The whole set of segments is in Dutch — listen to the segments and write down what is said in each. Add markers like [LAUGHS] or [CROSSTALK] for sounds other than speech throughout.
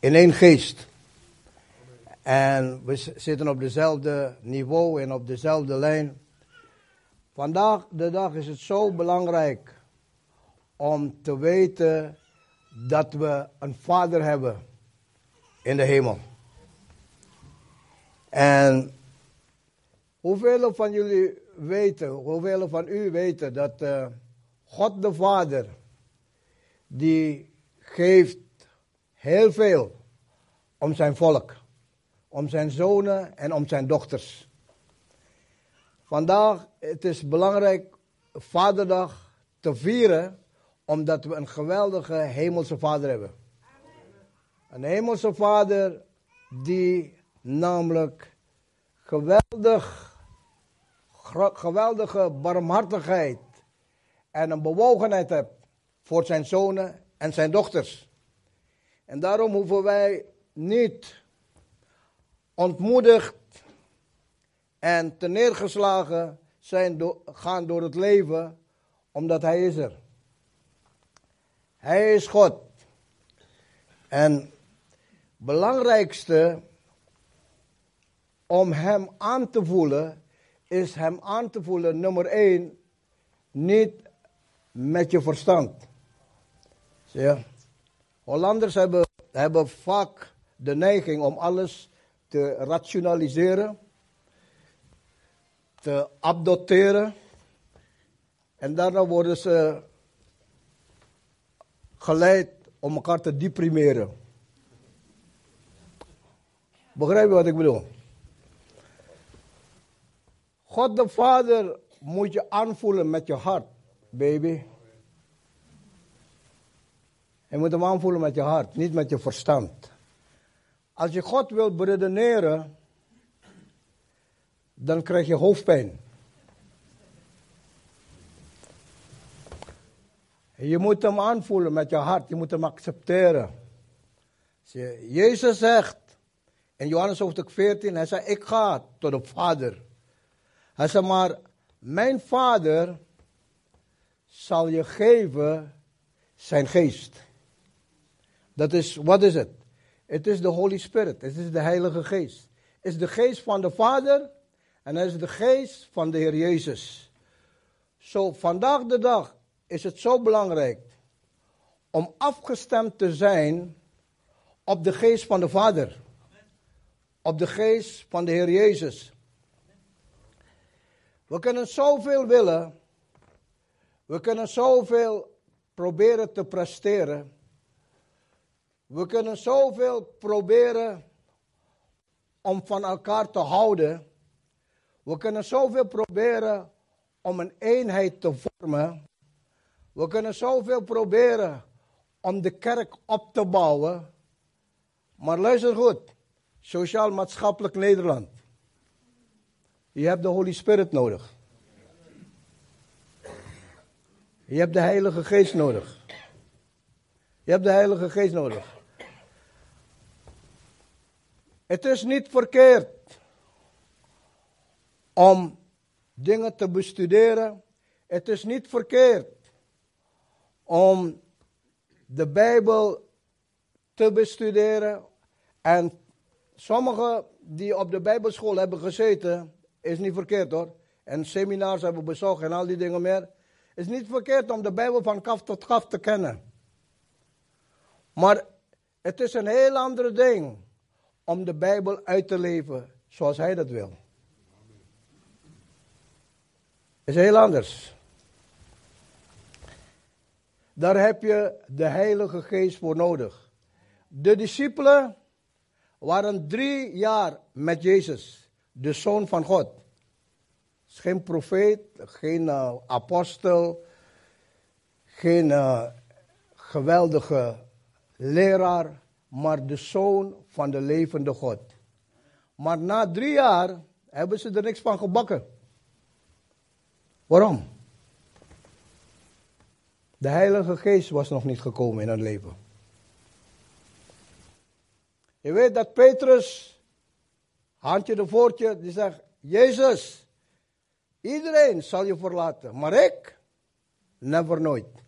in één geest. En we zitten op dezelfde niveau en op dezelfde lijn. Vandaag de dag is het zo belangrijk om te weten dat we een vader hebben in de hemel. En hoeveel van jullie weten, hoeveel van u weten dat uh, God de Vader, die geeft heel veel om zijn volk, om zijn zonen en om zijn dochters. Vandaag het is belangrijk Vaderdag te vieren, omdat we een geweldige hemelse Vader hebben. Een hemelse Vader die namelijk geweldig, geweldige barmhartigheid en een bewogenheid heeft voor zijn zonen en zijn dochters. En daarom hoeven wij niet ontmoedigd en neergeslagen zijn do gaan door het leven, omdat Hij is er. Hij is God. En belangrijkste om Hem aan te voelen, is Hem aan te voelen, nummer één, niet met je verstand. Zie je? Hollanders hebben, hebben vaak de neiging om alles te rationaliseren, te adopteren. En daarna worden ze geleid om elkaar te deprimeren. Begrijp je wat ik bedoel? God de Vader moet je aanvoelen met je hart, baby. Je moet hem aanvoelen met je hart, niet met je verstand. Als je God wilt beredeneren, dan krijg je hoofdpijn. Je moet hem aanvoelen met je hart, je moet hem accepteren. Jezus zegt in Johannes hoofdstuk 14, hij zei, ik ga tot de Vader. Hij zei, maar mijn Vader zal je geven zijn geest. Dat is, wat is het? Het is de Holy Spirit, het is de Heilige Geest. Het is de geest van de Vader en het is de geest van de Heer Jezus. Zo, vandaag de dag is het zo belangrijk om afgestemd te zijn op de geest van de Vader. Op de geest van de Heer Jezus. We kunnen zoveel willen. We kunnen zoveel proberen te presteren. We kunnen zoveel proberen om van elkaar te houden. We kunnen zoveel proberen om een eenheid te vormen. We kunnen zoveel proberen om de kerk op te bouwen. Maar luister goed, sociaal-maatschappelijk Nederland. Je hebt de Holy Spirit nodig. Je hebt de Heilige Geest nodig. Je hebt de Heilige Geest nodig. Het is niet verkeerd om dingen te bestuderen. Het is niet verkeerd om de Bijbel te bestuderen. En sommigen die op de Bijbelschool hebben gezeten, is niet verkeerd hoor. En seminars hebben bezocht en al die dingen meer. Het is niet verkeerd om de Bijbel van kaf tot kaf te kennen. Maar het is een heel ander ding om de Bijbel uit te leven zoals hij dat wil. Is heel anders. Daar heb je de Heilige Geest voor nodig. De discipelen waren drie jaar met Jezus, de Zoon van God. Geen profeet, geen uh, apostel, geen uh, geweldige leraar, maar de zoon van de levende God. Maar na drie jaar hebben ze er niks van gebakken. Waarom? De Heilige Geest was nog niet gekomen in hun leven. Je weet dat Petrus, handje de voortje, die zegt: Jezus, iedereen zal je verlaten, maar ik, never nooit.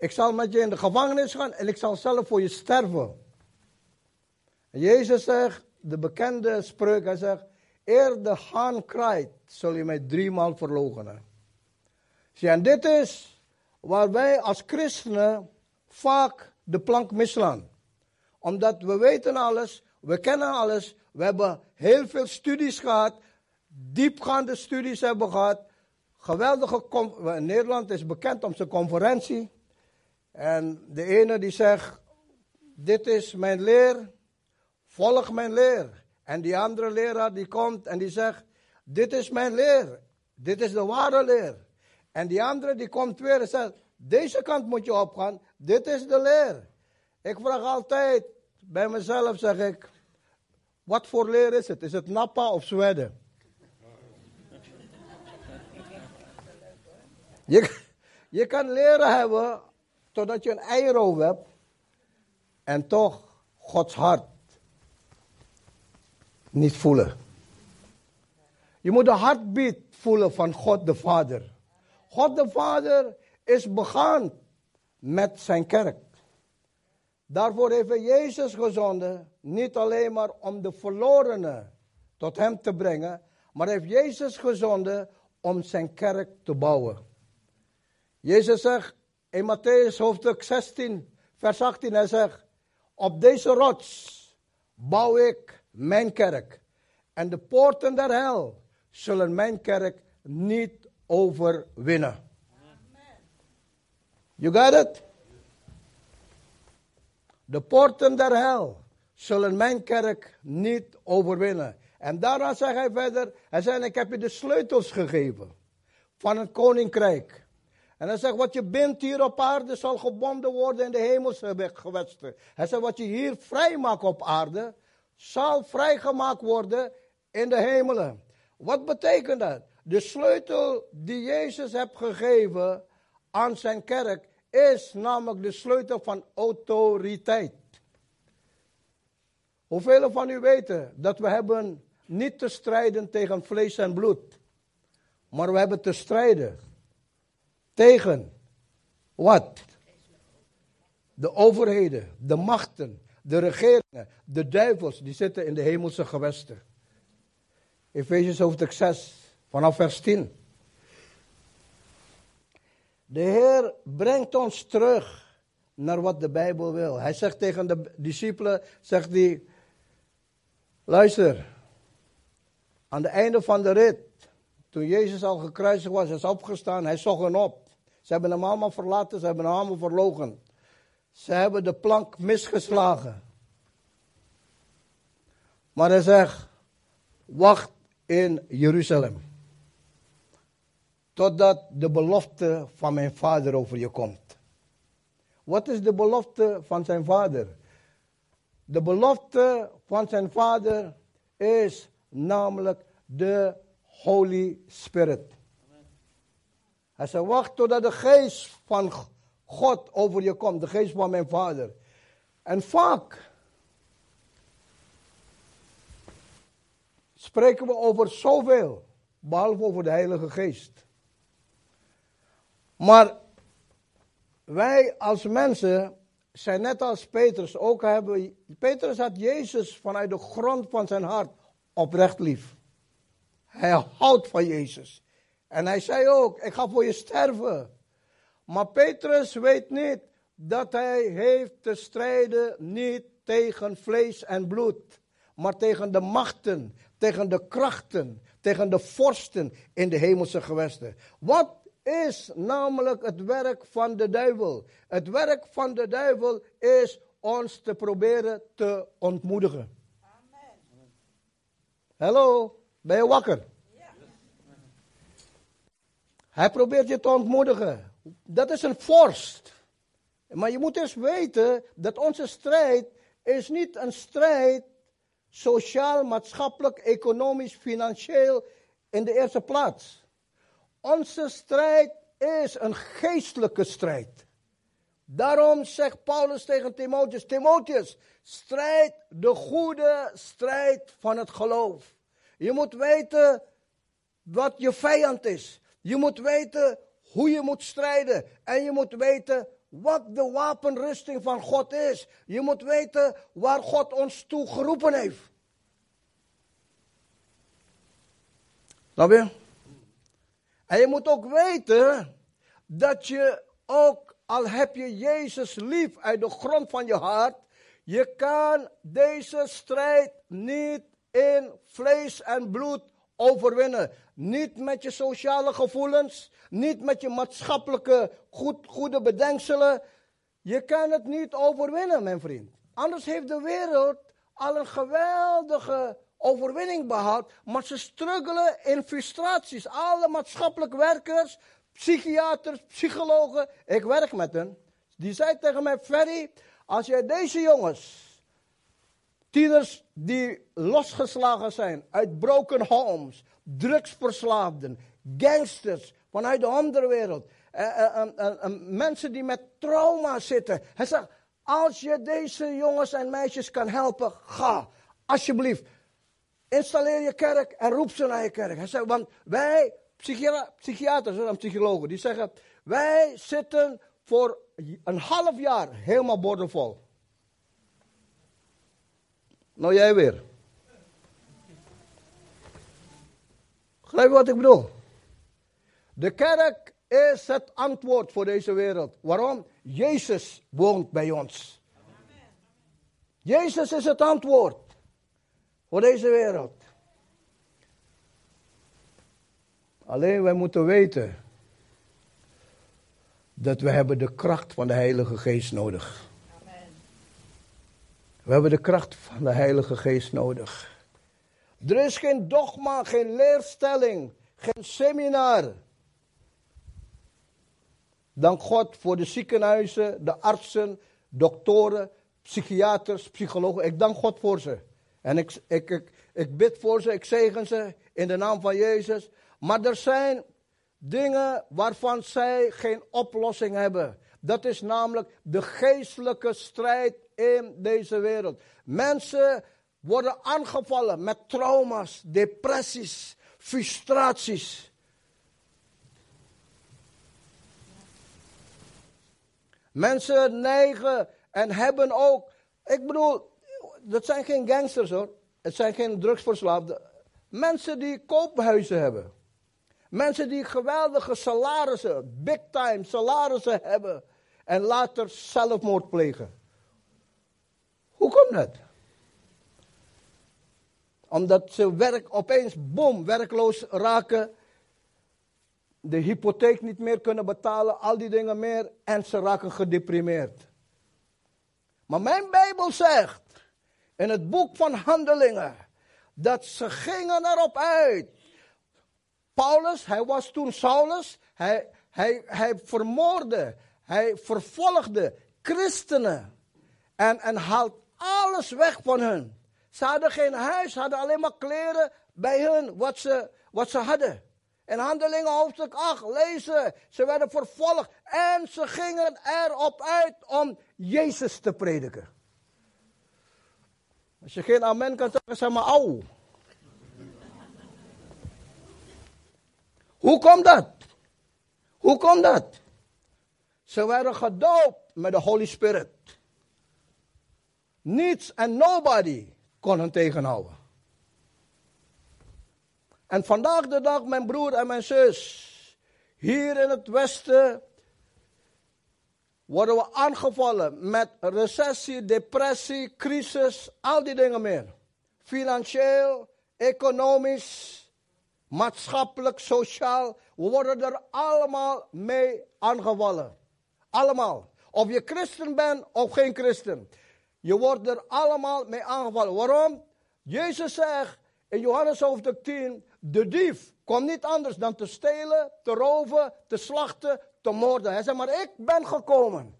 Ik zal met je in de gevangenis gaan en ik zal zelf voor je sterven. En Jezus zegt, de bekende spreuk, hij zegt, eer de haan kraait, zul je mij driemaal verloochenen. En dit is waar wij als christenen vaak de plank misslaan. Omdat we weten alles, we kennen alles, we hebben heel veel studies gehad, diepgaande studies hebben gehad. Geweldige, Nederland is bekend om zijn conferentie. En de ene die zegt, dit is mijn leer, volg mijn leer. En die andere leraar die komt en die zegt, dit is mijn leer, dit is de ware leer. En die andere die komt weer en zegt, deze kant moet je opgaan, dit is de leer. Ik vraag altijd bij mezelf, zeg ik, wat voor leer is het? Is het Napa of Zweden? [LAUGHS] Je, je kan leren hebben totdat je een eieroof hebt en toch Gods hart niet voelen. Je moet de hartbeat voelen van God de Vader. God de Vader is begaan met zijn kerk. Daarvoor heeft hij Jezus gezonden, niet alleen maar om de verlorenen tot hem te brengen, maar heeft Jezus gezonden om zijn kerk te bouwen. Jezus zegt in Matthäus hoofdstuk 16, vers 18, hij zegt, op deze rots bouw ik mijn kerk. En de poorten der hel zullen mijn kerk niet overwinnen. You got it? De poorten der hel zullen mijn kerk niet overwinnen. En daarna zegt hij verder, hij zei, ik heb je de sleutels gegeven van het koninkrijk. En hij zegt, wat je bindt hier op aarde zal gebonden worden in de hemelse gewesten. Hij zegt, wat je hier vrij maakt op aarde, zal vrijgemaakt worden in de hemelen. Wat betekent dat? De sleutel die Jezus heeft gegeven aan zijn kerk is namelijk de sleutel van autoriteit. Hoeveel van u weten dat we hebben niet te strijden tegen vlees en bloed, maar we hebben te strijden tegen wat? De overheden, de machten, de regeringen, de duivels, die zitten in de hemelse gewesten. Efesiërs hoofdstuk 6, vanaf vers 10. De Heer brengt ons terug naar wat de Bijbel wil. Hij zegt tegen de discipelen, zegt hij, luister, aan het einde van de rit, toen Jezus al gekruisigd was, is opgestaan, hij zocht hen op. Ze hebben hem allemaal verlaten, ze hebben hem allemaal verlogen. Ze hebben de plank misgeslagen. Maar hij zegt, wacht in Jeruzalem. Totdat de belofte van mijn vader over je komt. Wat is de belofte van zijn vader? De belofte van zijn vader is namelijk de Holy Spirit. Hij zei, wacht totdat de geest van God over je komt, de geest van mijn vader. En vaak spreken we over zoveel, behalve over de Heilige Geest. Maar wij als mensen zijn net als Petrus ook hebben. Petrus had Jezus vanuit de grond van zijn hart oprecht lief. Hij houdt van Jezus. En hij zei ook, ik ga voor je sterven. Maar Petrus weet niet dat hij heeft te strijden niet tegen vlees en bloed, maar tegen de machten, tegen de krachten, tegen de vorsten in de hemelse gewesten. Wat is namelijk het werk van de duivel? Het werk van de duivel is ons te proberen te ontmoedigen. Amen. Hallo, ben je wakker? Hij probeert je te ontmoedigen. Dat is een vorst. Maar je moet eens weten dat onze strijd is niet een strijd sociaal, maatschappelijk, economisch, financieel in de eerste plaats. Onze strijd is een geestelijke strijd. Daarom zegt Paulus tegen Timotheus: Timotheus, strijd de goede strijd van het geloof. Je moet weten wat je vijand is. Je moet weten hoe je moet strijden. En je moet weten wat de wapenrusting van God is. Je moet weten waar God ons toe geroepen heeft. Snap je? En je moet ook weten dat je ook, al heb je Jezus lief uit de grond van je hart, je kan deze strijd niet in vlees en bloed overwinnen. Niet met je sociale gevoelens, niet met je maatschappelijke goed, goede bedenkselen. Je kan het niet overwinnen, mijn vriend. Anders heeft de wereld al een geweldige overwinning behaald, maar ze struggelen in frustraties. Alle maatschappelijk werkers, psychiaters, psychologen, ik werk met hen. Die zei tegen mij, Ferry, als jij deze jongens, tieners die losgeslagen zijn uit broken homes, drugsverslaafden, gangsters vanuit de onderwereld, eh, eh, eh, mensen die met trauma zitten. Hij zegt, als je deze jongens en meisjes kan helpen, ga, alsjeblieft. Installeer je kerk en roep ze naar je kerk. Hij zegt, want wij, psychiaters en psychologen, die zeggen, wij zitten voor een half jaar helemaal bordenvol. Nou jij weer. Begrijp je wat ik bedoel? De kerk is het antwoord voor deze wereld. Waarom? Jezus woont bij ons. Jezus is het antwoord voor deze wereld. Alleen wij moeten weten dat we hebben de kracht van de Heilige Geest nodig. Amen. We hebben de kracht van de Heilige Geest nodig. Er is geen dogma, geen leerstelling, geen seminar. Dank God voor de ziekenhuizen, de artsen, doktoren, psychiaters, psychologen. Ik dank God voor ze. En ik, ik, ik, ik bid voor ze, ik zegen ze in de naam van Jezus. Maar er zijn dingen waarvan zij geen oplossing hebben. Dat is namelijk de geestelijke strijd in deze wereld. Mensen worden aangevallen met trauma's, depressies, frustraties. Mensen neigen en hebben ook, ik bedoel, dat zijn geen gangsters hoor. Het zijn geen drugsverslaafden. Mensen die koophuizen hebben. Mensen die geweldige salarissen, big time salarissen hebben. En later zelfmoord plegen. Hoe komt dat? Omdat ze werk opeens, boom, werkloos raken. De hypotheek niet meer kunnen betalen, al die dingen meer. En ze raken gedeprimeerd. Maar mijn Bijbel zegt in het boek van Handelingen dat ze gingen erop uit. Paulus, hij was toen Saulus, hij, hij, hij vermoordde, hij vervolgde christenen en, en haalt alles weg van hun. Ze hadden geen huis, hadden alleen maar kleren bij hun, wat ze, wat ze hadden. In Handelingen hoofdstuk 8 lezen, ze werden vervolgd en ze gingen erop uit om Jezus te prediken. Als je geen amen kan zeggen, zeg maar au. Hoe komt dat? Hoe komt dat? Ze werden gedoopt met de Holy Spirit. Niets en nobody kon hen tegenhouden. En vandaag de dag, mijn broer en mijn zus, hier in het Westen, worden we aangevallen met recessie, depressie, crisis, al die dingen meer. Financieel, economisch, maatschappelijk, sociaal. We worden er allemaal mee aangevallen. Allemaal. Of je christen bent of geen christen. Je wordt er allemaal mee aangevallen. Waarom? Jezus zegt in Johannes hoofdstuk 10, de dief komt niet anders dan te stelen, te roven, te slachten, te moorden. Hij zegt, maar ik ben gekomen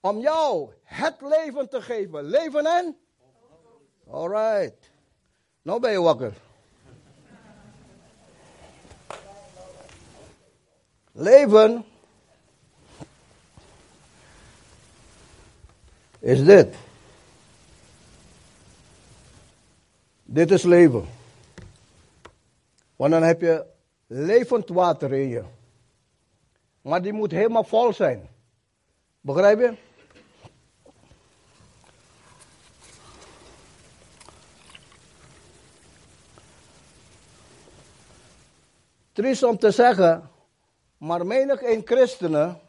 om jou het leven te geven. Leven en? Alright. Nou ben je wakker. Leven is dit. Dit is leven. Want dan heb je levend water in je. Maar die moet helemaal vol zijn. Begrijp je? Triest om te zeggen, maar menig een christenen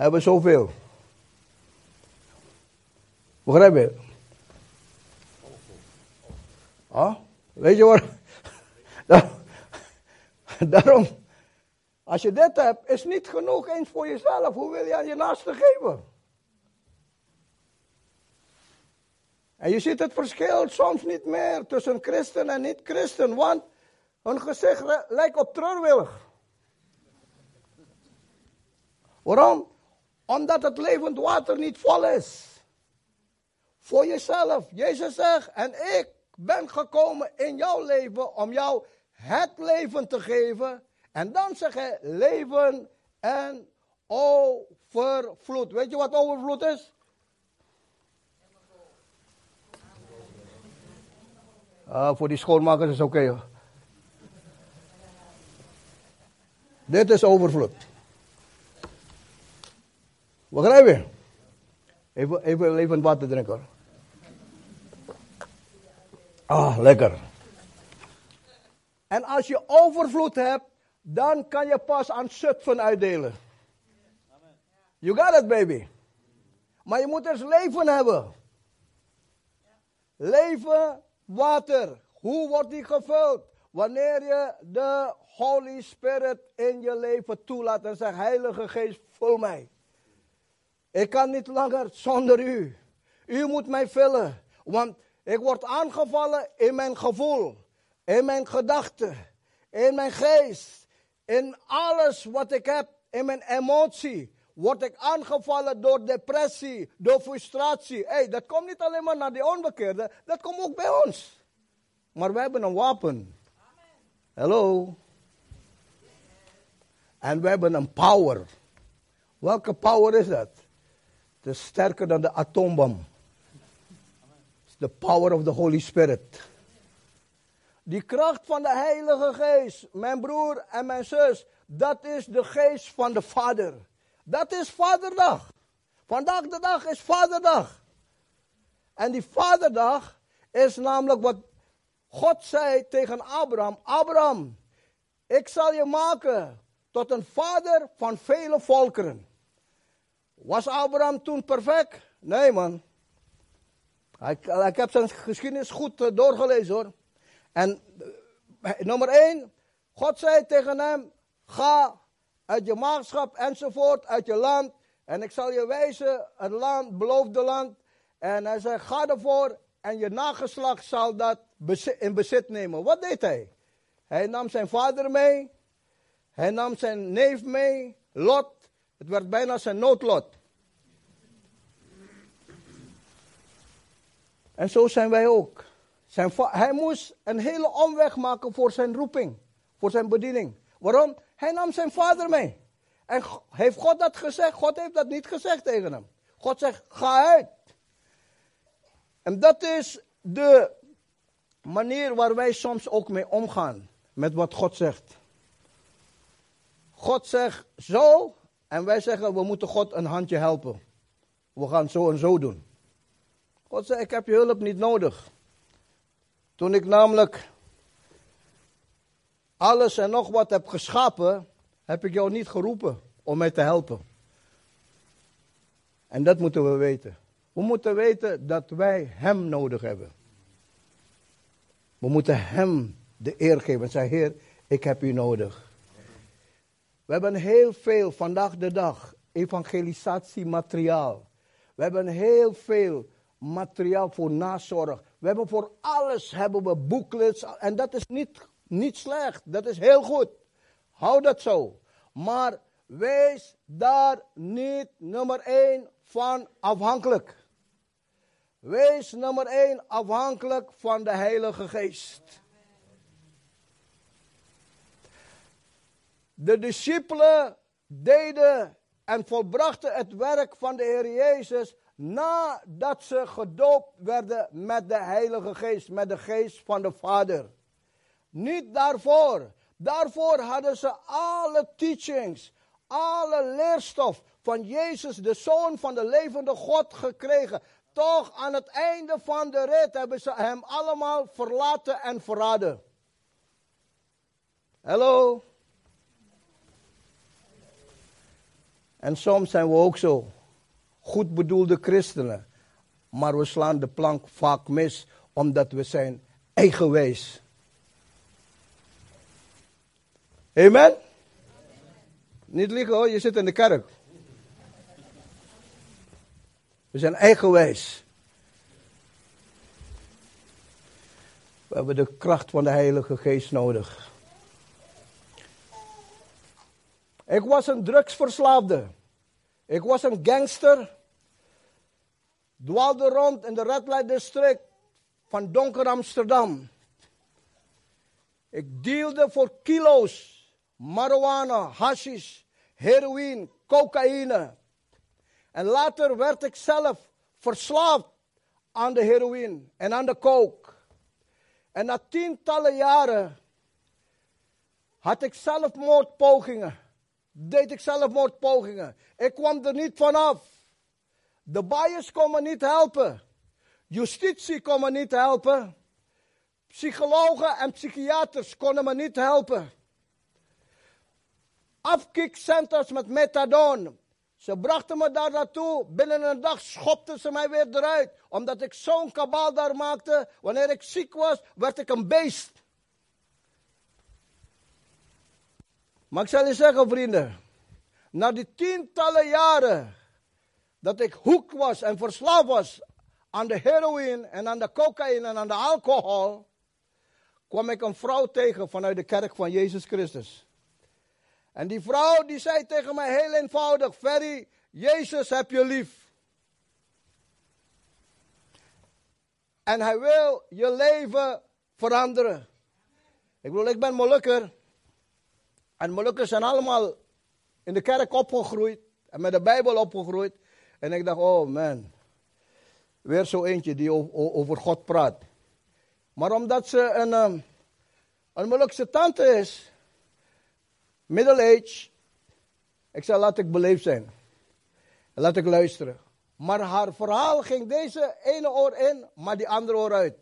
hebben zoveel. Begrijp je? Ah, weet je wat? [LAUGHS] [LAUGHS] Daarom, als je dit hebt, is niet genoeg eens voor jezelf. Hoe wil je aan je naaste geven? En je ziet het verschil soms niet meer tussen christen en niet-christen, want hun gezicht lijkt op treurwillig. Waarom? Omdat het levend water niet vol is. Voor jezelf. Jezus zegt, en ik ben gekomen in jouw leven om jou het leven te geven. En dan zeg hij leven en overvloed. Weet je wat overvloed is? Ah, voor die schoonmakers is het oké. Okay, Dit is overvloed. Begrijp je? Even, even, even water drinken. Ah, lekker. En als je overvloed hebt, dan kan je pas aan Zutphen uitdelen. You got it, baby. Maar je moet eens leven hebben. Leven, water. Hoe wordt die gevuld? Wanneer je de Holy Spirit in je leven toelaat en zegt, Heilige Geest, vul mij. Ik kan niet langer zonder u. U moet mij vullen. Want ik word aangevallen in mijn gevoel, in mijn gedachten, in mijn geest, in alles wat ik heb, in mijn emotie. Word ik aangevallen door depressie, door frustratie. hey, dat komt niet alleen maar naar die onbekeerde, dat komt ook bij ons. Maar wij hebben een wapen. Hallo. En we hebben een power. Welke power is dat? Het is sterker dan de atoombom. The power of the Holy Spirit. Die kracht van de Heilige Geest, mijn broer en mijn zus, dat is de geest van de Vader. Dat is Vaderdag. Vandaag de dag is Vaderdag. En die Vaderdag is namelijk wat God zei tegen Abraham: Abraham, ik zal je maken tot een vader van vele volkeren. Was Abraham toen perfect? Nee, man. Ik, ik heb zijn geschiedenis goed eh, doorgelezen hoor. En eh, nummer 1, God zei tegen hem: Ga uit je maagschap enzovoort, uit je land. En ik zal je wijzen, het land, beloofde land. En hij zei: Ga ervoor en je nageslacht zal dat in bezit nemen. Wat deed hij? Hij nam zijn vader mee. Hij nam zijn neef mee. Lot. Het werd bijna zijn noodlot. En zo zijn wij ook. Zijn hij moest een hele omweg maken voor zijn roeping, voor zijn bediening. Waarom? Hij nam zijn vader mee. En heeft God dat gezegd? God heeft dat niet gezegd tegen hem. God zegt, ga uit. En dat is de manier waar wij soms ook mee omgaan. Met wat God zegt. God zegt zo. En wij zeggen, we moeten God een handje helpen. We gaan zo en zo doen. God zei, ik heb je hulp niet nodig. Toen ik namelijk alles en nog wat heb geschapen, heb ik jou niet geroepen om mij te helpen. En dat moeten we weten. We moeten weten dat wij Hem nodig hebben. We moeten Hem de eer geven en zeggen, Heer, ik heb u nodig. We hebben heel veel vandaag de dag evangelisatiemateriaal. We hebben heel veel materiaal voor nazorg. We hebben voor alles hebben we booklets. En dat is niet, niet slecht. Dat is heel goed. Hou dat zo. Maar wees daar niet nummer één van afhankelijk. Wees nummer één afhankelijk van de Heilige Geest. De discipelen deden en volbrachten het werk van de Heer Jezus nadat ze gedoopt werden met de Heilige Geest, met de Geest van de Vader. Niet daarvoor. Daarvoor hadden ze alle teachings, alle leerstof van Jezus, de Zoon van de levende God, gekregen. Toch aan het einde van de rit hebben ze hem allemaal verlaten en verraden. Hallo? En soms zijn we ook zo. Goed bedoelde christenen. Maar we slaan de plank vaak mis omdat we zijn eigenwijs. Amen? Niet liegen hoor, je zit in de kerk. We zijn eigenwijs. We hebben de kracht van de Heilige Geest nodig. Ik was een drugsverslaafde. Ik was een gangster. Dwaalde rond in de Red Light District van donker Amsterdam. Ik dealde voor kilo's marijuana, hashish, heroïne, cocaïne. En later werd ik zelf verslaafd aan de heroïne en aan de coke. En na tientallen jaren had ik zelfmoordpogingen. Deed ik zelfmoordpogingen. Ik kwam er niet vanaf. De bias kon me niet helpen. Justitie kon me niet helpen. Psychologen en psychiaters konden me niet helpen. Afkikcenters met methadon. Ze brachten me daar naartoe. Binnen een dag schopten ze mij weer eruit. Omdat ik zo'n kabaal daar maakte. Wanneer ik ziek was, werd ik een beest. Maar ik zal je zeggen, vrienden. Na die tientallen jaren dat ik hoek was en verslaafd was aan de heroïne en aan de cocaïne en aan de alcohol, kwam ik een vrouw tegen vanuit de kerk van Jezus Christus. En die vrouw die zei tegen mij heel eenvoudig, Ferry, Jezus heb je lief. En hij wil je leven veranderen. Ik bedoel, ik ben Molukker. En Molukkers zijn allemaal in de kerk opgegroeid. En met de Bijbel opgegroeid. En ik dacht, oh man. Weer zo eentje die over God praat. Maar omdat ze een, ehm, een Molukse tante is middle age. Ik zei, laat ik beleefd zijn. Laat ik luisteren. Maar haar verhaal ging deze ene oor in, maar die andere oor uit.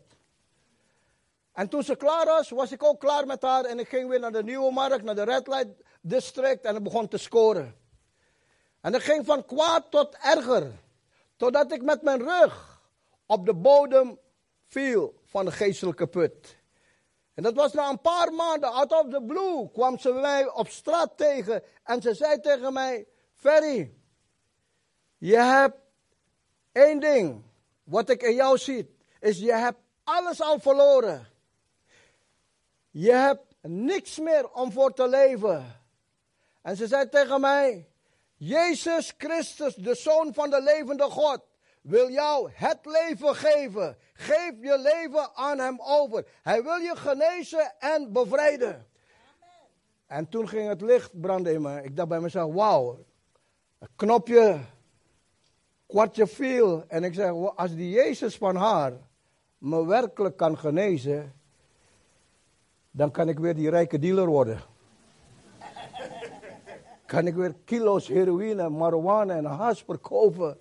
En toen ze klaar was, was ik ook klaar met haar. En ik ging weer naar de Nieuwe Markt, naar de Red Light District. En ik begon te scoren. En ik ging van kwaad tot erger. Totdat ik met mijn rug op de bodem viel van de geestelijke put. En dat was na een paar maanden, out of the blue, kwam ze mij op straat tegen. En ze zei tegen mij, Ferry, je hebt één ding, wat ik in jou zie, is je hebt alles al verloren. Je hebt niks meer om voor te leven. En ze zei tegen mij, Jezus Christus, de Zoon van de levende God, wil jou het leven geven. Geef je leven aan hem over. Hij wil je genezen en bevrijden. Amen. En toen ging het licht branden in me. Ik dacht bij mezelf, wauw. Een knopje, kwartje viel. En ik zeg, als die Jezus van haar me werkelijk kan genezen, dan kan ik weer die rijke dealer worden. kan ik weer kilo's heroïne, marijuana en hash verkopen.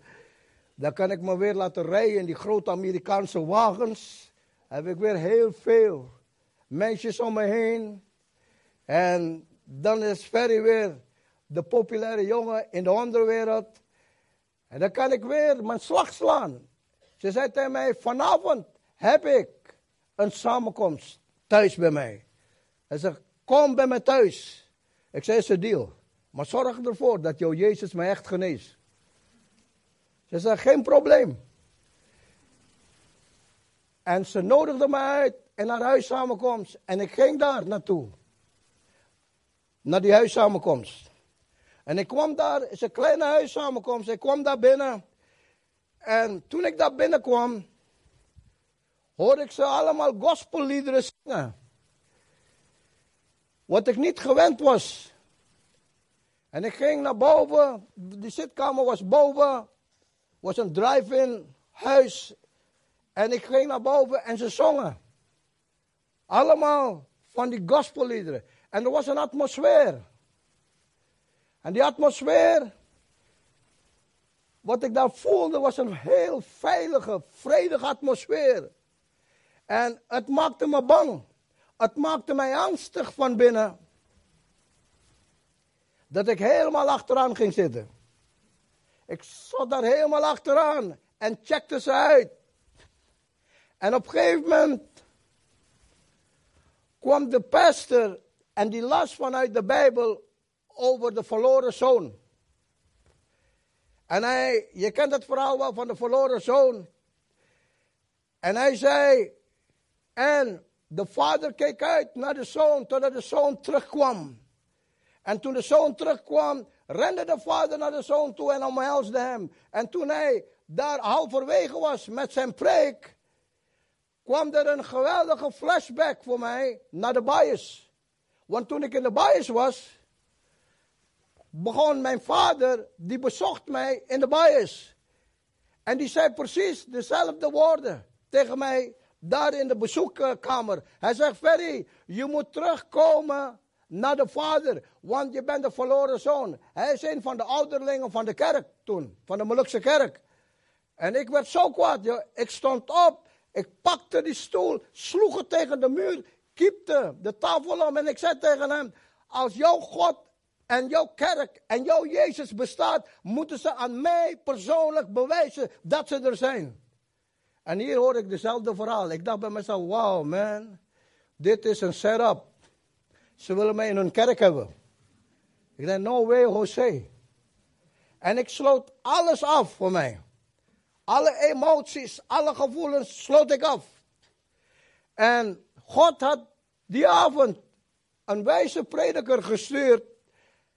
Dan kan ik me weer laten rijden in die grote Amerikaanse wagens. Heb ik weer heel veel meisjes om me heen. En dan is Ferry weer de populaire jongen in de onderwereld. En dan kan ik weer mijn slag slaan. Ze zei tegen mij, vanavond heb ik een samenkomst thuis bij mij. Hij zegt, kom bij me thuis. Ik zei, is een deal. Maar zorg ervoor dat jouw Jezus mij echt geneest. Ze zei, geen probleem. En ze nodigde me uit en naar huissamenkomst. En ik ging daar naartoe. Naar die huissamenkomst. En ik kwam daar, het is een kleine huissamenkomst. Ik kwam daar binnen. En toen ik daar binnenkwam, hoorde ik ze allemaal gospelliederen zingen. Wat ik niet gewend was. En ik ging naar boven, de zitkamer was boven was een drive-in huis. En ik ging naar boven en ze zongen. Allemaal van die gospelliederen. En er was een atmosfeer. En die atmosfeer, wat ik daar voelde, was een heel veilige, vredige atmosfeer. En het maakte me bang. Het maakte mij angstig van binnen. Dat ik helemaal achteraan ging zitten. Ik zat daar helemaal achteraan en checkte ze uit. En op een gegeven moment kwam de pastor en die las vanuit de Bijbel over de verloren zoon. En hij, je kent het verhaal wel van de verloren zoon. En hij zei, en de vader keek uit naar de zoon totdat de zoon terugkwam. En toen de zoon terugkwam, rende de vader naar de zoon toe en omhelsde hem. En toen hij daar halverwege was met zijn preek, kwam er een geweldige flashback voor mij naar de bias. Want toen ik in de bias was, begon mijn vader, die bezocht mij in de bias. En die zei precies dezelfde woorden tegen mij daar in de bezoekkamer. Hij zegt, Ferry, je moet terugkomen naar de vader, want je bent de verloren zoon. Hij is een van de ouderlingen van de kerk toen, van de Molukse kerk. En ik werd zo kwaad, ik stond op, ik pakte die stoel, sloeg het tegen de muur, kiepte de tafel om en ik zei tegen hem, als jouw God en jouw kerk en jouw Jezus bestaat, moeten ze aan mij persoonlijk bewijzen dat ze er zijn. En hier hoor ik dezelfde verhaal. Ik dacht bij mezelf, wow man, dit is een setup. Ze willen mij in hun kerk hebben. Ik dacht, no way Jose. En ik sloot alles af voor mij. Alle emoties, alle gevoelens sloot ik af. En God had die avond een wijze prediker gestuurd.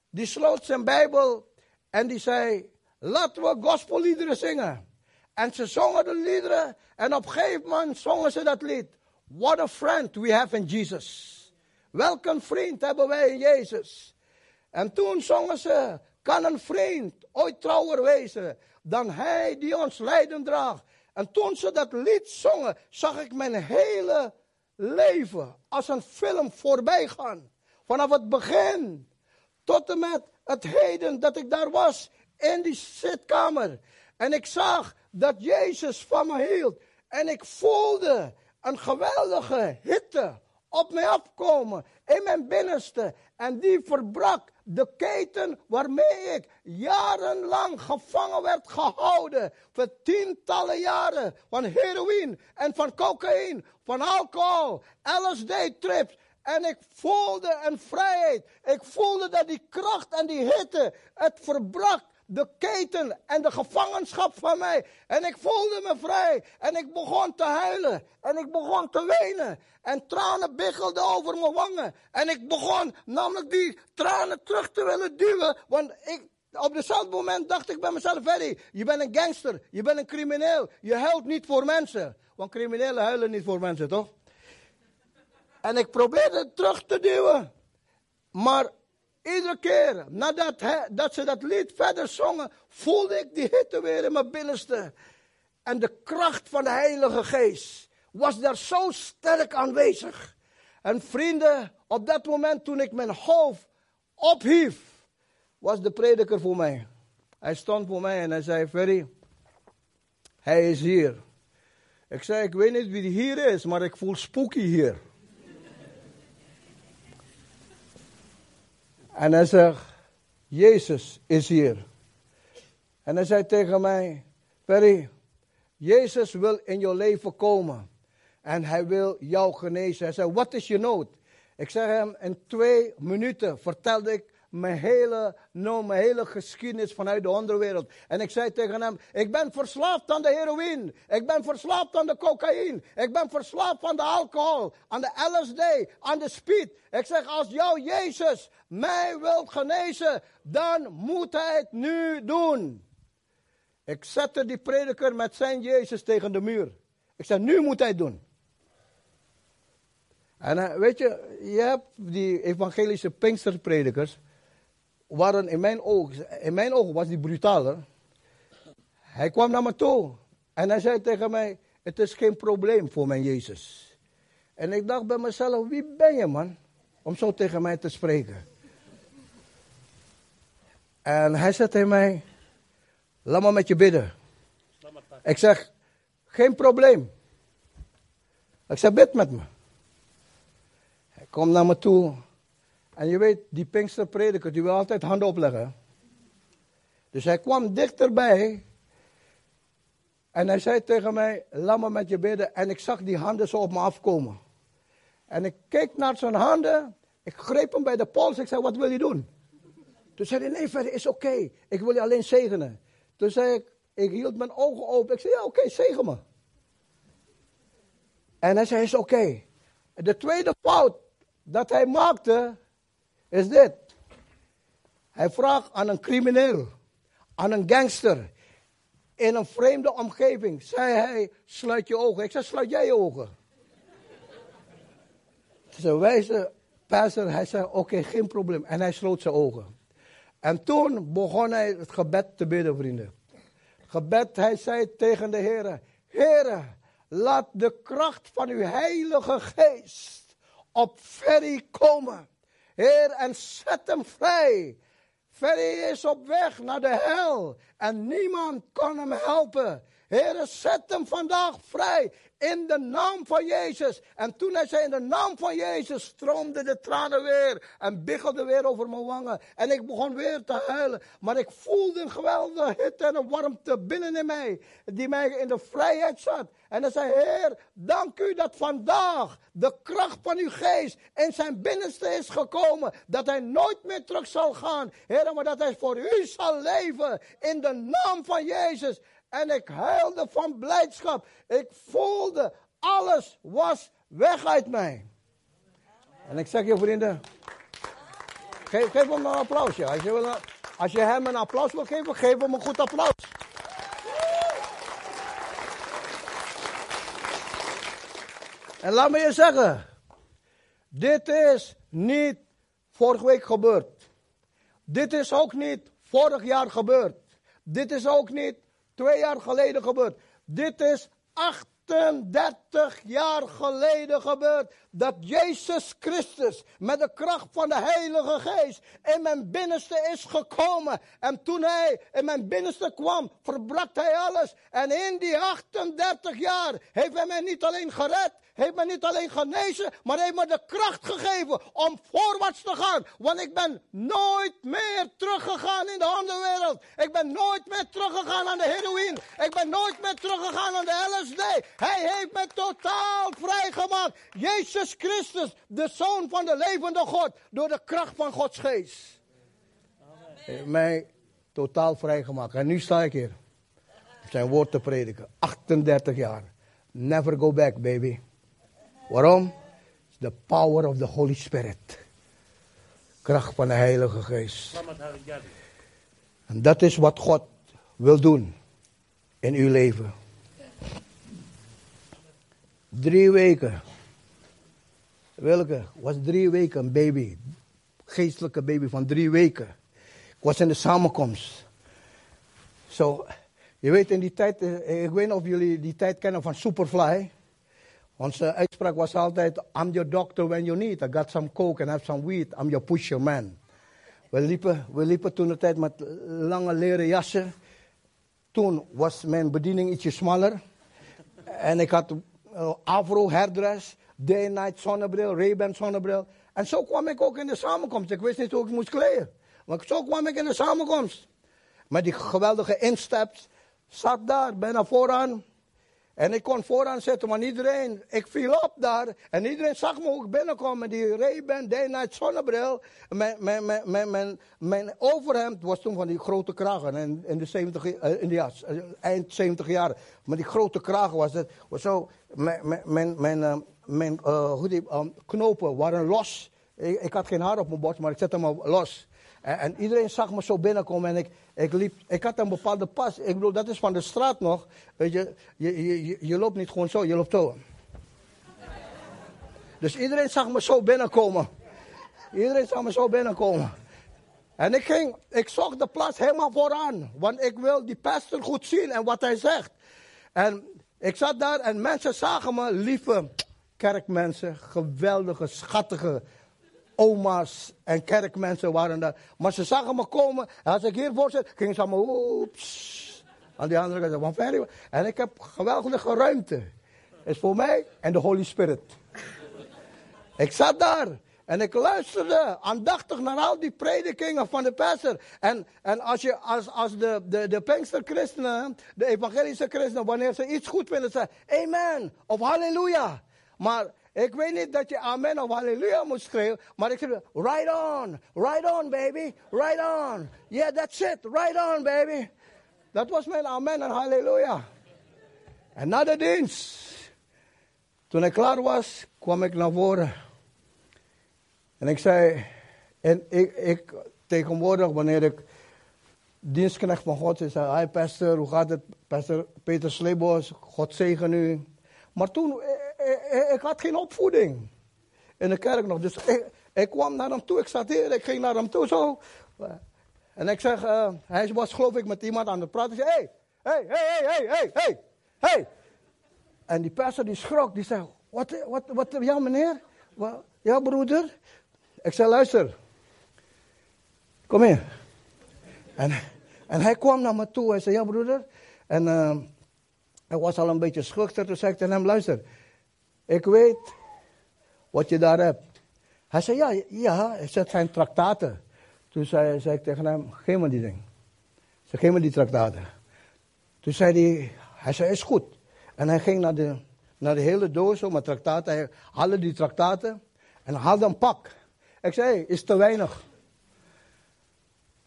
Die sloot zijn Bijbel en die zei: Laten we gospelliederen zingen. En ze zongen de liederen en op een gegeven moment zongen ze dat lied. What a friend we have in Jesus. Welk een vriend hebben wij in Jezus. En toen zongen ze, kan een vriend ooit trouwer wezen dan hij die ons lijden draagt. En toen ze dat lied zongen, zag ik mijn hele leven als een film voorbij gaan. Vanaf het begin tot en met het heden dat ik daar was in die zitkamer. En ik zag dat Jezus van me hield. En ik voelde een geweldige hitte op mij afkomen in mijn binnenste. En die verbrak de keten waarmee ik jarenlang gevangen werd gehouden. Voor tientallen jaren van heroïne en van cocaïne, van alcohol, LSD-trips. En ik voelde een vrijheid. Ik voelde dat die kracht en die hitte het verbrak de keten en de gevangenschap van mij. En ik voelde me vrij. En ik begon te huilen. En ik begon te wenen. En tranen biggelden over mijn wangen. En ik begon namelijk die tranen terug te willen duwen. Want ik, op dezelfde moment dacht ik bij mezelf, Ferry, je bent een gangster. Je bent een crimineel. Je huilt niet voor mensen. Want criminelen huilen niet voor mensen, toch? En ik probeerde het terug te duwen. Maar Iedere keer nadat dat ze dat lied verder zongen, voelde ik die hitte weer in mijn binnenste. En de kracht van de Heilige Geest was daar zo sterk aanwezig. En vrienden, op dat moment toen ik mijn hoofd ophief, was de prediker voor mij. Hij stond voor mij en hij zei, Ferry, hij is hier. Ik zei, ik weet niet wie hier is, maar ik voel spooky hier. En hij zegt, Jezus is hier. En hij zei tegen mij, Perry, Jezus wil in jouw leven komen. En hij wil jou genezen. Hij zei, wat is je nood? Ik zeg hem, in twee minuten vertelde ik mijn hele, nou, mijn hele geschiedenis vanuit de onderwereld. En ik zei tegen hem, ik ben verslaafd aan de heroïne. Ik ben verslaafd aan de cocaïne. Ik ben verslaafd aan de alcohol, aan de LSD, aan de speed. Ik zeg, als jouw Jezus mij wilt genezen, dan moet hij het nu doen. Ik zette die prediker met zijn Jezus tegen de muur. Ik zei, nu moet hij het doen. En uh, weet je, je hebt die evangelische Pinksterpredikers waren in mijn ogen, in mijn ogen was die brutaler. Hij kwam naar me toe en hij zei tegen mij, het is geen probleem voor mijn Jezus. En ik dacht bij mezelf, wie ben je man, om zo tegen mij te spreken? En hij zei tegen mij, laat maar met je bidden. Ik zeg, geen probleem. Ik zeg, bid met me. Hij komt naar me toe. En je weet, die Pinksterprediker, die wil altijd handen opleggen. Dus hij kwam dichterbij. En hij zei tegen mij, laat me met je bidden. En ik zag die handen zo op me afkomen. En ik keek naar zijn handen. Ik greep hem bij de pols. Ik zei, wat wil je doen? Toen zei hij, nee verder, is oké. Ik wil je alleen zegenen. Toen zei ik, ik hield mijn ogen open. Ik zei, ja oké, okay, zegen me. En hij zei, is oké. De tweede fout dat hij maakte, is dit. Hij vraagt aan een crimineel, aan een gangster, in een vreemde omgeving, zei hij, sluit je ogen. Ik zei, sluit jij je ogen. Zijn wijze pastor, hij zei, oké, geen probleem. En hij sloot zijn ogen. En toen begon hij het gebed te bidden, vrienden. Gebed, hij zei tegen de Heer, Heer, laat de kracht van uw heilige geest op Ferry komen. Heer, en zet hem vrij. Ferry is op weg naar de hel en niemand kan hem helpen. Heer, zet hem vandaag vrij in de naam van Jezus. En toen hij zei in de naam van Jezus, stroomden de tranen weer en biggelden weer over mijn wangen. En ik begon weer te huilen. Maar ik voelde een geweldige hitte en een warmte binnen in mij, die mij in de vrijheid zat. En hij zei, Heer, dank u dat vandaag de kracht van uw geest in zijn binnenste is gekomen. Dat hij nooit meer terug zal gaan. Heer, maar dat hij voor u zal leven in de naam van Jezus. En ik huilde van blijdschap. Ik voelde, alles was weg uit mij. En ik zeg je vrienden, geef, geef hem een applausje. Als je, wil, als je hem een applaus wil geven, geef hem een goed applaus. En laat me je zeggen, dit is niet vorige week gebeurd. Dit is ook niet vorig jaar gebeurd. Dit is ook niet twee jaar geleden gebeurd. Dit is 38 jaar geleden gebeurd. Dat Jezus Christus met de kracht van de Heilige Geest in mijn binnenste is gekomen. En toen hij in mijn binnenste kwam, verbrak hij alles. En in die 38 jaar heeft hij mij niet alleen gered, heeft me niet alleen genezen, maar heeft me de kracht gegeven om voorwaarts te gaan. Want ik ben nooit meer teruggegaan in de onderwereld. Ik ben nooit meer teruggegaan aan de heroïne. Ik ben nooit meer teruggegaan aan de LSD. Hij heeft me totaal vrijgemaakt. Jezus Christus, de Zoon van de levende God, door de kracht van Gods geest. Heeft mij totaal vrijgemaakt. En nu sta ik hier. Zijn woord te prediken. 38 jaar. Never go back, baby. Waarom? The power of the Holy Spirit. Kracht van de Heilige Geest. En dat is wat God wil doen in uw leven. Drie weken. Welke? Was drie weken een baby. Geestelijke baby van drie weken. Ik was in de samenkomst. Zo, je weet in die tijd, eh, ik weet niet of jullie die tijd kennen van Superfly. Onze uitspraak was altijd, I'm your doctor when you need. I got some coke and have some weed. I'm your pusher man. We liepen, we liepen toen de tijd met lange leren jassen. Toen was mijn bediening ietsje smaller. En ik had uh, afro, herdress, day night zonnebril, Ray-Ban zonnebril. En zo kwam ik ook in de samenkomst. Ik wist niet hoe ik moest kleden. Maar zo kwam ik in de samenkomst. Met die geweldige instaps. Zat daar, bijna vooraan. En ik kon vooraan zitten, maar iedereen, ik viel op daar. En iedereen zag me binnenkwam met die Ray-Ban Day Night zonnebril. Mijn, mijn, mijn, mijn, mijn, overhemd was toen van die grote kragen. En in de, 70, in de ja, eind 70 jaar. Maar die grote kragen was het. Was zo, mijn, mijn, mijn, mijn uh, hoe die, knopen waren los. Ik, ik, had geen haar op mijn borst, maar ik zette hem los. En, en, iedereen zag me zo binnenkomen en ik, ik, liep, ik had een bepaalde pas. Ik bedoel, dat is van de straat nog. Weet je, je, je, je loopt niet gewoon zo, je loopt zo. Dus iedereen zag me zo binnenkomen. Iedereen zag me zo binnenkomen. En ik ging, ik zocht de plaats helemaal vooraan. Want ik wil die pastor goed zien en wat hij zegt. En ik zat daar en mensen zagen me, lieve kerkmensen, geweldige, schattige oma's en kerkmensen waren daar. Maar ze zagen me komen. En als ik hier voor zit, gingen ze allemaal oeps. Aan die andere kant van Ferry. En ik heb geweldige ruimte. Is voor mij en de Holy Spirit. Ik zat daar. En ik luisterde aandachtig naar al die predikingen van de pastor. En, en als, je, als, als de, de, de de evangelische christenen, wanneer ze iets goed vinden, zeggen amen of halleluja. Maar ik weet niet dat je amen of halleluja moet schreeuwen. Maar ik zeg, right on, right on baby, right on. Yeah, that's it, right on baby. Dat was mijn amen en halleluja. En na de dienst, toen ik klaar was, kwam ik naar voren. En ik zei, en ik, ik tegenwoordig, wanneer ik dienstknecht van God zei, hi pastor, hoe gaat het? Pastor Peter Slebos, God zegen u. Maar toen, ik, ik, ik, had geen opvoeding in de kerk nog. Dus ik, ik, kwam naar hem toe, ik zat hier, ik ging naar hem toe zo. En ik zeg, uh, hij was geloof ik met iemand aan het praten. Ik zei, hey, hey, hey, hey, hey, hey. En die pastor die schrok, die zei, wat, wat, wat, ja meneer? Ja broeder? Ik zei, luister. Kom hier. En, en hij kwam naar me toe. Hij zei, ja broeder. En hij was al een beetje schuchter. Toen zei ik tegen hem, luister. Ik weet wat je daar hebt. Hij zei, ja, ja. Het zijn traktaten. Toen zei, ik tegen hem, geef me die ding. Ze geef me die traktaten. Toen zei hij, hij zei, is goed. En hij ging naar de, naar de hele doos met traktaten. Hij haalde die traktaten en haalde een pak. Ik zei, is te weinig.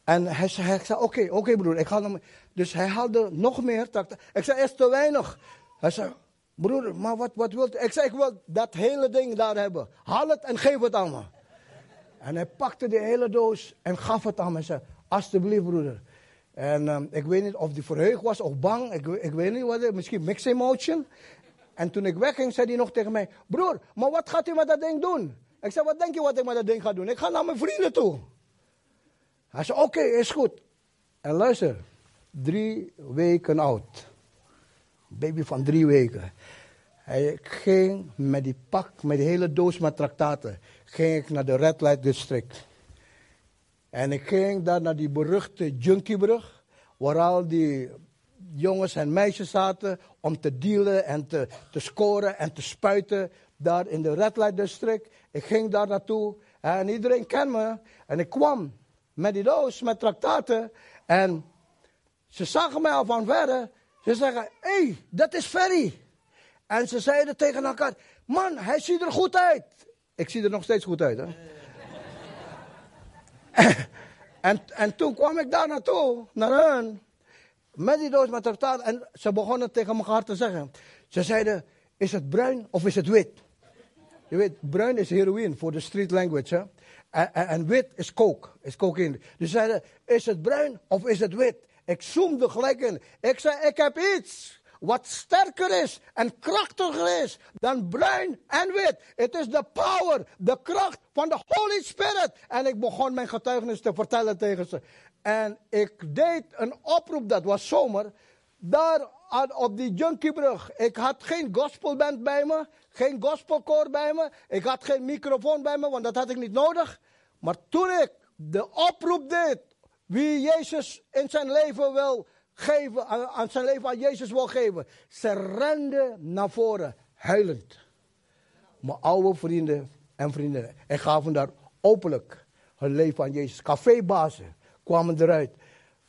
En hij zei, oké, oké broer, ik ga nog Dus hij haalde nog meer traktaten. Ik zei, is te weinig. Hij zei, broer, maar wat, wat wilt? Ik zei, ik wil dat hele ding daar hebben. Haal het en geef het aan me. En hij pakte die hele doos en gaf het aan me. Hij zei, alsjeblieft broeder. En um, ik weet niet of hij verheugd was of bang. Ik, ik weet niet wat, misschien mixed emotion. En toen ik wegging, zei hij nog tegen mij: Broer, maar wat gaat u met dat ding doen? Ik zei: Wat denk je wat ik met dat ding ga doen? Ik ga naar mijn vrienden toe. Hij zei: Oké, is goed. En luister, drie weken oud. Baby van drie weken. Hij ging met die pak, met die hele doos met traktaten, ging ik naar de Red Light District. En ik ging daar naar die beruchte Junkiebrug, waar al die jongens en meisjes zaten om te dealen en te, te scoren en te spuiten daar in de Red Light District. Ik ging daar naartoe en iedereen kent me. En ik kwam met die doos met traktaten en ze zagen mij al van verre. Ze zeggen, hé, hey, dat is Ferry. En ze zeiden tegen elkaar, man, hij ziet er goed uit. Ik zie er nog steeds goed uit, hè. [LAUGHS] en, en toen kwam ik daar naartoe, naar hen. Met die doos met traktaat. En ze begonnen tegen elkaar te zeggen. Ze zeiden, is het bruin of is het wit? Je weet, bruin is heroïne voor de street language. Hè? En, wit is coke, is cocaïne. Dus ze zeiden, is het bruin of is het wit? Ik zoomde gelijk in. Ik zei, ik heb iets wat sterker is en krachtiger is dan bruin en wit. Het is de power, de kracht van de Holy Spirit. En ik begon mijn getuigenis te vertellen tegen ze. En ik deed een oproep, dat was zomer, daar op die Junkiebrug. Ik had geen gospelband bij me, geen gospelkoor bij me. Ik had geen microfoon bij me, want dat had ik niet nodig. Maar toen ik de oproep deed, wie Jezus in zijn leven wil geven, aan zijn leven aan Jezus wil geven. Ze renden naar voren, huilend. Mijn oude vrienden en vriendinnen. En gaven daar openlijk hun leven aan Jezus. Cafébazen kwamen eruit.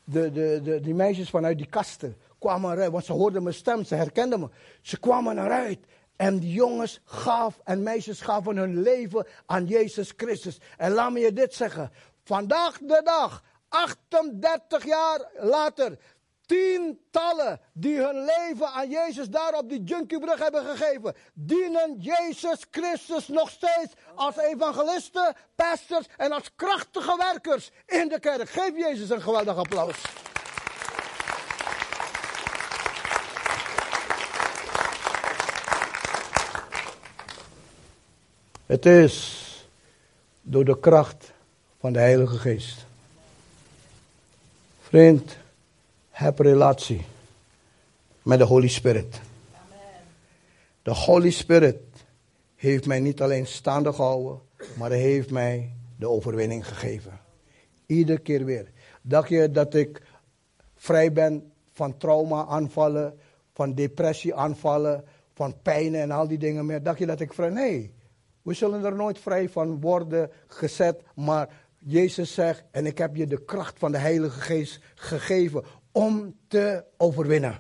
De, de, de, die meisjes vanuit die kasten kwamen eruit, want ze hoorden mijn stem, ze herkenden me. Ze kwamen eruit. En die jongens gaven en meisjes gaven hun leven aan Jezus Christus. En laat me je dit zeggen. Vandaag de dag, 38 jaar later, tientallen die hun leven aan Jezus daar op die Junkiebrug hebben gegeven, dienen Jezus Christus nog steeds als evangelisten, pastors en als krachtige werkers in de kerk. Geef Jezus een geweldig applaus. Het is door de kracht van de Heilige Geest. Vriend, heb relatie met de Holy Spirit. De Holy Spirit heeft mij niet alleen staande gehouden, Maar hij heeft mij de overwinning gegeven. Iedere keer weer. Dacht je dat ik vrij ben van trauma aanvallen, van depressie aanvallen, van pijn en al die dingen meer? Dacht je dat ik vrij? Nee. We zullen er nooit vrij van worden gezet, maar Jezus zegt, en ik heb je de kracht van de Heilige Geest gegeven om te overwinnen.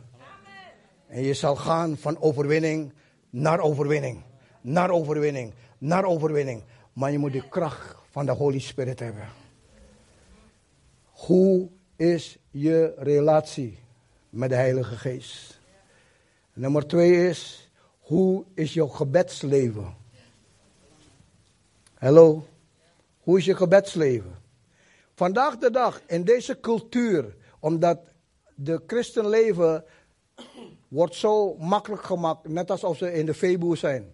En je zal gaan van overwinning naar overwinning, naar overwinning, naar overwinning. Maar je moet de kracht van de Holy Spirit hebben. Hoe is je relatie met de Heilige Geest? Nummer twee is, hoe is jouw gebedsleven? Hallo? Hoe is je gebedsleven? Vandaag de dag, in deze cultuur, omdat de christenleven wordt zo makkelijk gemaakt, net alsof ze in de Febo zijn.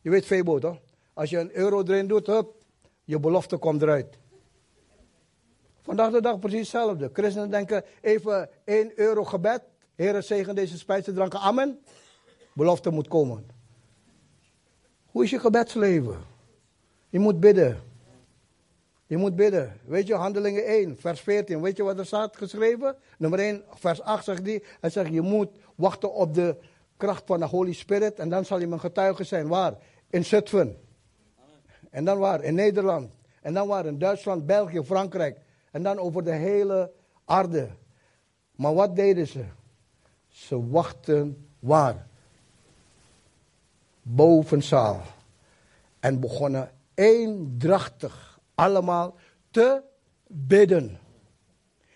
Je weet Febo toch? Als je een euro erin doet, hup, je belofte komt eruit. Vandaag de dag precies hetzelfde. Christenen denken even 1 euro gebed. Heer, zegen deze spijsdranken. Amen. Belofte moet komen. Hoe is je gebedsleven? Je moet bidden. Je moet bidden. Weet je, handelingen 1, vers 14. Weet je wat er staat geschreven? Nummer 1, vers 8 zegt hij. Hij zegt, je moet wachten op de kracht van de Holy Spirit. En dan zal je mijn getuige zijn. Waar? In Zutphen. En dan waar? In Nederland. En dan waar? In Duitsland, België, Frankrijk. En dan over de hele aarde. Maar wat deden ze? Ze wachten waar? Bovenzaal. En begonnen eendrachtig allemaal te bidden.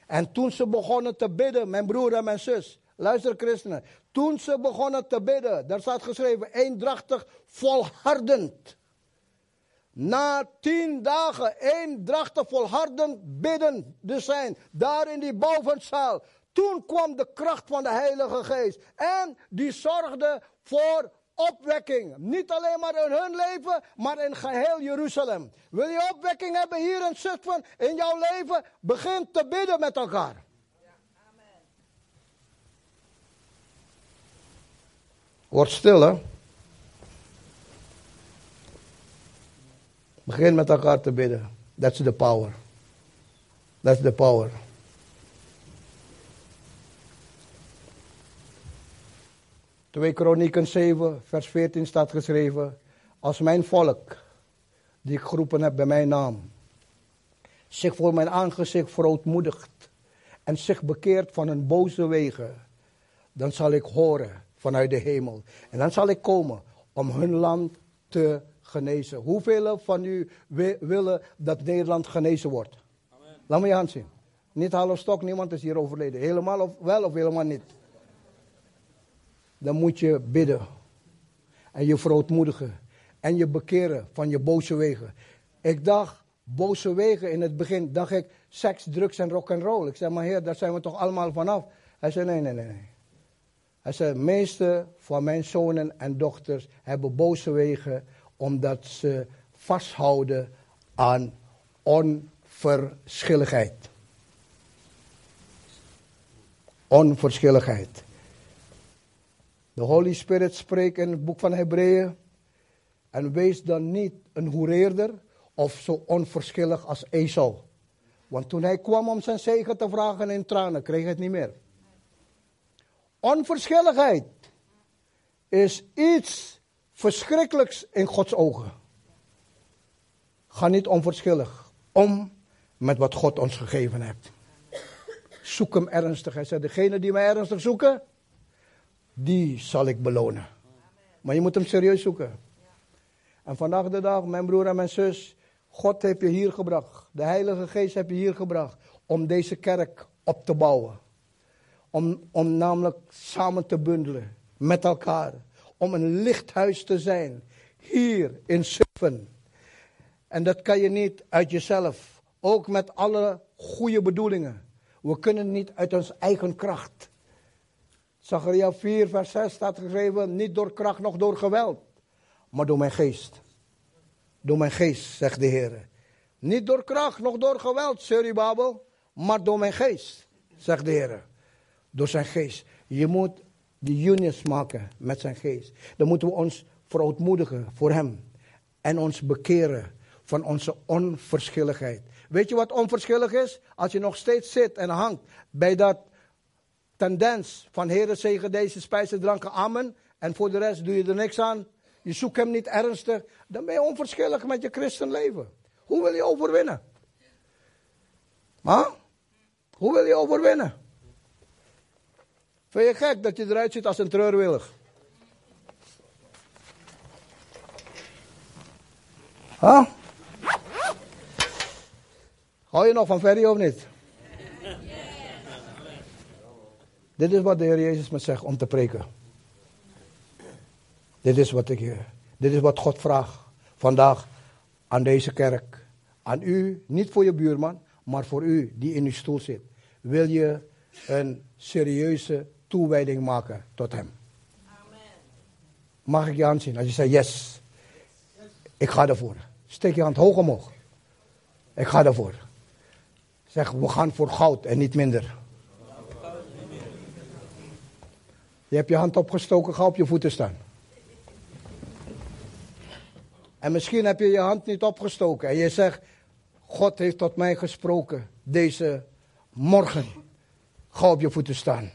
En toen ze begonnen te bidden, mijn broer en mijn zus, luister christenen, toen ze begonnen te bidden, daar staat geschreven, eendrachtig, volhardend. Na tien dagen eendrachtig volhardend bidden dus zijn, daar in die bovenzaal. Toen kwam de kracht van de Heilige Geest. En die zorgde voor opwekking. Niet alleen maar in hun leven, maar in geheel Jeruzalem. Wil je opwekking hebben hier in Zutphen, in jouw leven? Begin te bidden met elkaar. Word stil, hè. Begin met elkaar te bidden. That's the power. That's the power. 2 Kronieken 7, vers 14 staat geschreven. Als mijn volk, die ik geroepen heb bij mijn naam, zich voor mijn aangezicht verootmoedigt en zich bekeert van hun boze wegen, dan zal ik horen vanuit de hemel. En dan zal ik komen om hun land te genezen. Hoeveel van u willen dat Nederland genezen wordt? Amen. Laat me je hand zien. Niet half stok, niemand is hier overleden. Helemaal of wel of helemaal niet dan moet je bidden. En je verootmoedigen. En je bekeren van je boze wegen. Ik dacht, boze wegen in het begin, dacht ik, seks, drugs en rock and roll. Ik zei, maar heer, daar zijn we toch allemaal vanaf? Hij zei, nee, nee, nee. Hij zei, meeste van mijn zonen en dochters hebben boze wegen, omdat ze vasthouden aan onverschilligheid. Onverschilligheid. De Holy Spirit spreekt in het boek van Hebreeën. En wees dan niet een hoereerder of zo onverschillig als Esau. Want toen hij kwam om zijn zegen te vragen in tranen, kreeg hij het niet meer. Onverschilligheid is iets verschrikkelijks in Gods ogen. Ga niet onverschillig om met wat God ons gegeven heeft. Zoek hem ernstig. Hij zei, degene die mij ernstig zoeken, die zal ik belonen. Maar je moet hem serieus zoeken. En vandaag de dag, mijn broer en mijn zus, God heeft je hier gebracht. De Heilige Geest heeft je hier gebracht om deze kerk op te bouwen. Om, om namelijk samen te bundelen met elkaar. Om een lichthuis te zijn hier in Zutphen. En dat kan je niet uit jezelf. Ook met alle goede bedoelingen. We kunnen niet uit onze eigen kracht. Zachariah 4, vers 6 staat geschreven, niet door kracht, nog door geweld, maar door mijn geest. Door mijn geest, zegt de Heer. Niet door kracht, nog door geweld, Babel, maar door mijn geest, zegt de Heer. Door zijn geest. Je moet die unions maken met zijn geest. Dan moeten we ons verootmoedigen voor hem. En ons bekeren van onze onverschilligheid. Weet je wat onverschillig is? Als je nog steeds zit en hangt bij dat tendens van Heer zegen deze spijzen, dranken, amen. En voor de rest doe je er niks aan. Je zoekt hem niet ernstig. Dan ben je onverschillig met je christenleven. Hoe wil je overwinnen? Huh? Hoe wil je overwinnen? Vind je gek dat je eruit ziet als een treurwillig? Huh? Hou je nog van Ferry of niet? Dit is wat de Heer Jezus me zegt om te preken. Dit is wat ik Dit is wat God vraagt vandaag aan deze kerk. Aan u, niet voor je buurman, maar voor u die in uw stoel zit. Wil je een serieuze toewijding maken tot Hem? Amen. Mag ik je hand zien? Als je zegt yes, ik ga ervoor. Steek je hand hoog omhoog. Ik ga ervoor. Zeg, we gaan voor goud en niet minder. Je hebt je hand opgestoken, ga op je voeten staan. En misschien heb je je hand niet opgestoken en je zegt, God heeft tot mij gesproken deze morgen. Ga op je voeten staan.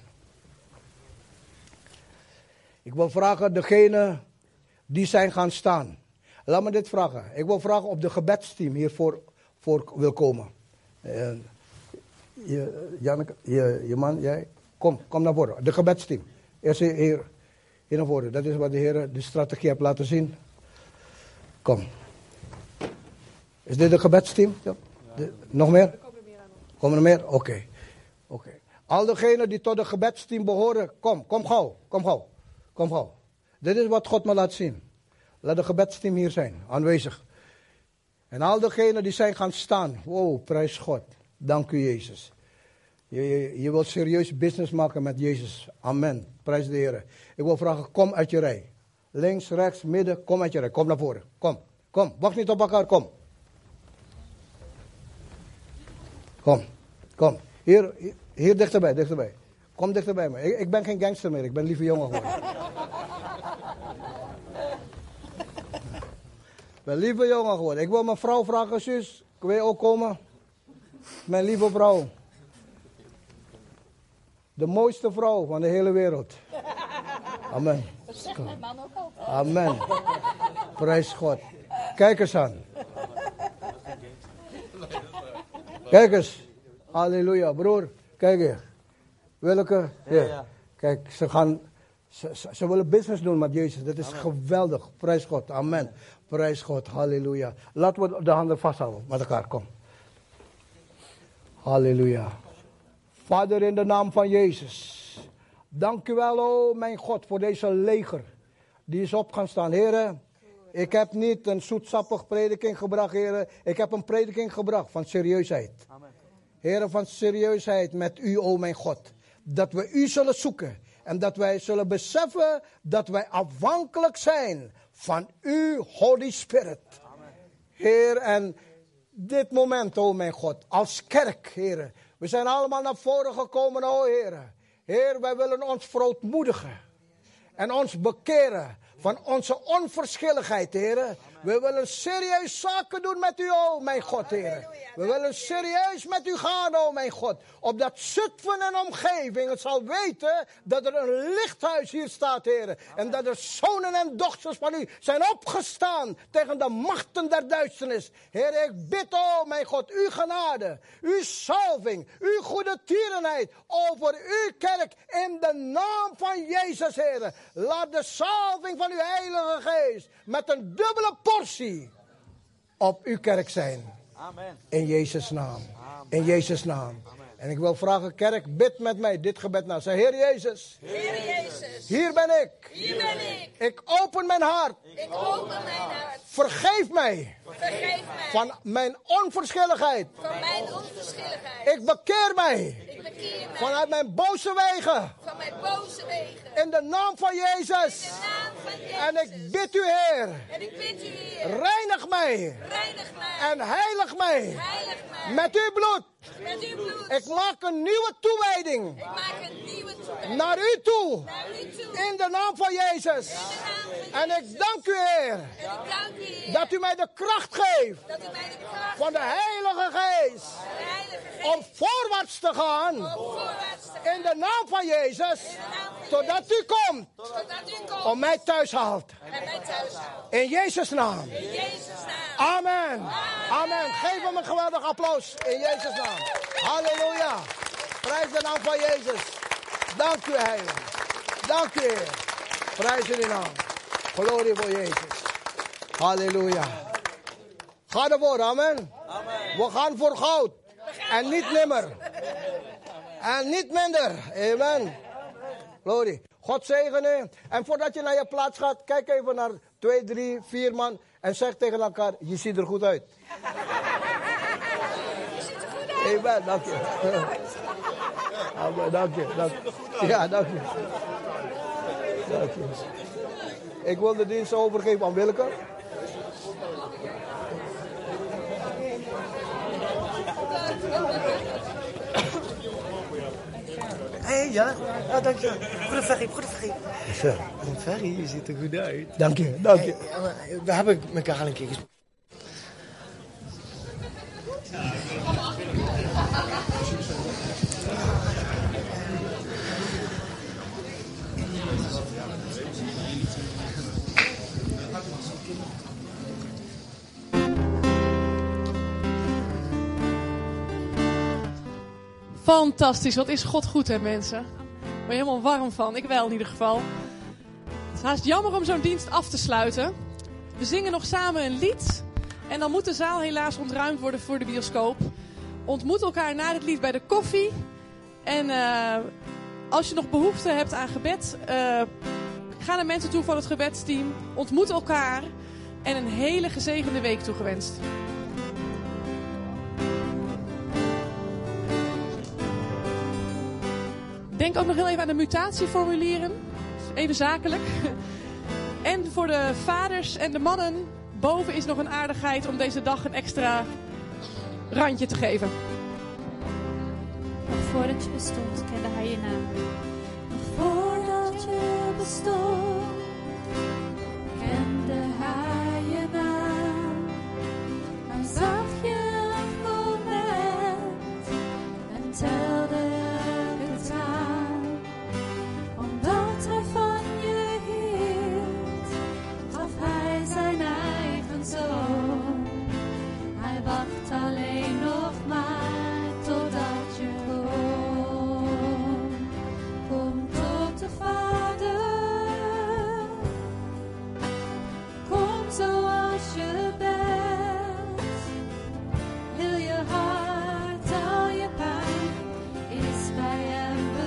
Ik wil vragen degene die zijn gaan staan. Laat me dit vragen. Ik wil vragen of de gebedsteam hiervoor voor wil komen. Je, Janneke, je, je man, jij, kom, kom naar voren. De gebedsteam. Eerst hier, hier naar voren. Dat is wat de Heer de strategie heeft laten zien. Kom. Is dit de gebedsteam? Ja. De, nog meer? Komen er meer? Oké. Oké. Al degenen die tot de gebedsteam behoren, kom, kom gauw, kom gauw, kom gauw. Dit is wat God me laat zien. Laat de gebedsteam hier zijn, aanwezig. En al degenen die zijn gaan staan, wow, prijs God. Dank u Jezus. Je, je, wilt serieus business maken met Jezus. Amen. Prijs de Heer. Ik wil vragen, kom uit je rij. Links, rechts, midden, kom uit je rij. Kom naar voren. Kom, kom. Wacht niet op elkaar, kom. Kom, kom. Hier, hier dichterbij, dichterbij. Kom dichterbij me. Ik, ik ben geen gangster meer, ik ben lieve jongen geworden. ik ben lieve jongen geworden. Ik wil mijn vrouw vragen, zus. Kun je ook komen? Mijn lieve vrouw. De mooiste vrouw van de hele wereld. [LAUGHS] Amen. Dat zegt mijn man ook altijd. Amen. Prijs God. Kijk eens aan. Kijk eens. Halleluja, broer. Kijk hier. Welke? Ja. Kijk, ze gaan. Ze, ze, willen business doen met Jezus. Dat is geweldig. Prijs God. Amen. Prijs God. Halleluja. Laten we de handen vasthouden met elkaar. Kom. Halleluja. Vader, in de naam van Jezus. Dank u wel, oh mijn God, voor deze leger. Die is op gaan staan. Heren, ik heb niet een zoetsappig prediking gebracht, heren. Ik heb een prediking gebracht van serieusheid. Heren, van serieusheid met u, o mijn God. Dat we u zullen zoeken. En dat wij zullen beseffen dat wij afhankelijk zijn van u, Holy Spirit. Heer, en dit moment, o mijn God, als kerk, heren. We zijn allemaal naar voren gekomen, o heren. Heer, wij willen ons verootmoedigen. En ons bekeren van onze onverschilligheid, heren. We willen serieus zaken doen met u, oh mijn God, heren. We willen serieus met u gaan, oh mijn God. Opdat Zutphen en omgeving het zal weten dat er een lichthuis hier staat, heren. En dat er zonen en dochters van u zijn opgestaan tegen de machten der duisternis. Heer, ik bid, oh mijn God, uw genade, uw salving, uw goede tierenheid over uw kerk in de naam van Jezus, heren. Laat de salving van uw heilige geest met een dubbele portie op uw kerk zijn. Amen. In Jezus' naam. In Jezus' naam. En ik wil vragen, kerk, bid met mij dit gebed na. Zeg, Heer Jezus. Heer Jezus. Hier ben ik. Hier ben ik. Ik open mijn hart. Ik open mijn hart. Vergeef mij. Vergeef mij. Van mijn onverschilligheid. Van mijn onverschilligheid. Ik bekeer mij. Ik bekeer mij. Vanuit mijn boze wegen. Van mijn boze wegen. In de naam van Jezus. In de naam van Jezus. En ik bid u, Heer. En ik bid u, Heer. Reinig mij. Reinig mij. En heilig mij. Heilig mij. Met uw bloed. Met uw bloed. Ik maak een nieuwe toewijding Ik maak een nieuwe toekomst. naar u toe. Naar u toe. In de naam van Jezus. In de naam van En ik dank u, Heer, En ik dank u, Heer, dat u mij de kracht geeft dat u mij de kracht van de Heilige Geest van de Heilige Geest om voorwaarts te gaan om voorwaarts te gaan. in de naam van Jezus, totdat u komt Totdat u komt om mij thuis haalt. en mij thuis houdt. In Jezus' naam. In Jezus' naam. Amen. Amen. Geef hem een geweldig applaus in Jezus' naam. Halleluja. Prijs de naam van Jezus. Dank u, Heilige. Dank u, Heer. Prijs in uw naam. Glorie voor Jezus. Halleluja. Ga ervoor, amen. We gaan voor goud. En niet nimmer. En niet minder. Amen. Glorie. God zegene. En voordat je naar je plaats gaat, kijk even naar twee, drie, vier man. En zeg tegen elkaar, je ziet er goed uit. Amen, dank je. Amen, dank je. Dank je. Ja, dank je. Dank je. Ik wil de dienst overgeven aan Wilke. Hé, hey, ja. Oh, dank je. Goede Ferry, goede Ferry. Ferry, je ziet er goed uit. Dank je, dank je. Hey, Anna, we hebben elkaar al een keer gesproken. Fantastisch, wat is God goed hè mensen? Ik ben je helemaal warm van, ik wel in ieder geval. Het is haast jammer om zo'n dienst af te sluiten. We zingen nog samen een lied en dan moet de zaal helaas ontruimd worden voor de bioscoop. Ontmoet elkaar na het lied bij de koffie. En eh, als je nog behoefte hebt aan gebed, eh, ga naar mensen toe van het gebedsteam. Ontmoet elkaar en een hele gezegende week toegewenst. Denk ook nog heel even aan de mutatieformulieren. Even zakelijk. En voor de vaders en de mannen, boven is nog een aardigheid om deze dag een extra randje te geven. Voordat je bestond, kende hij je naam.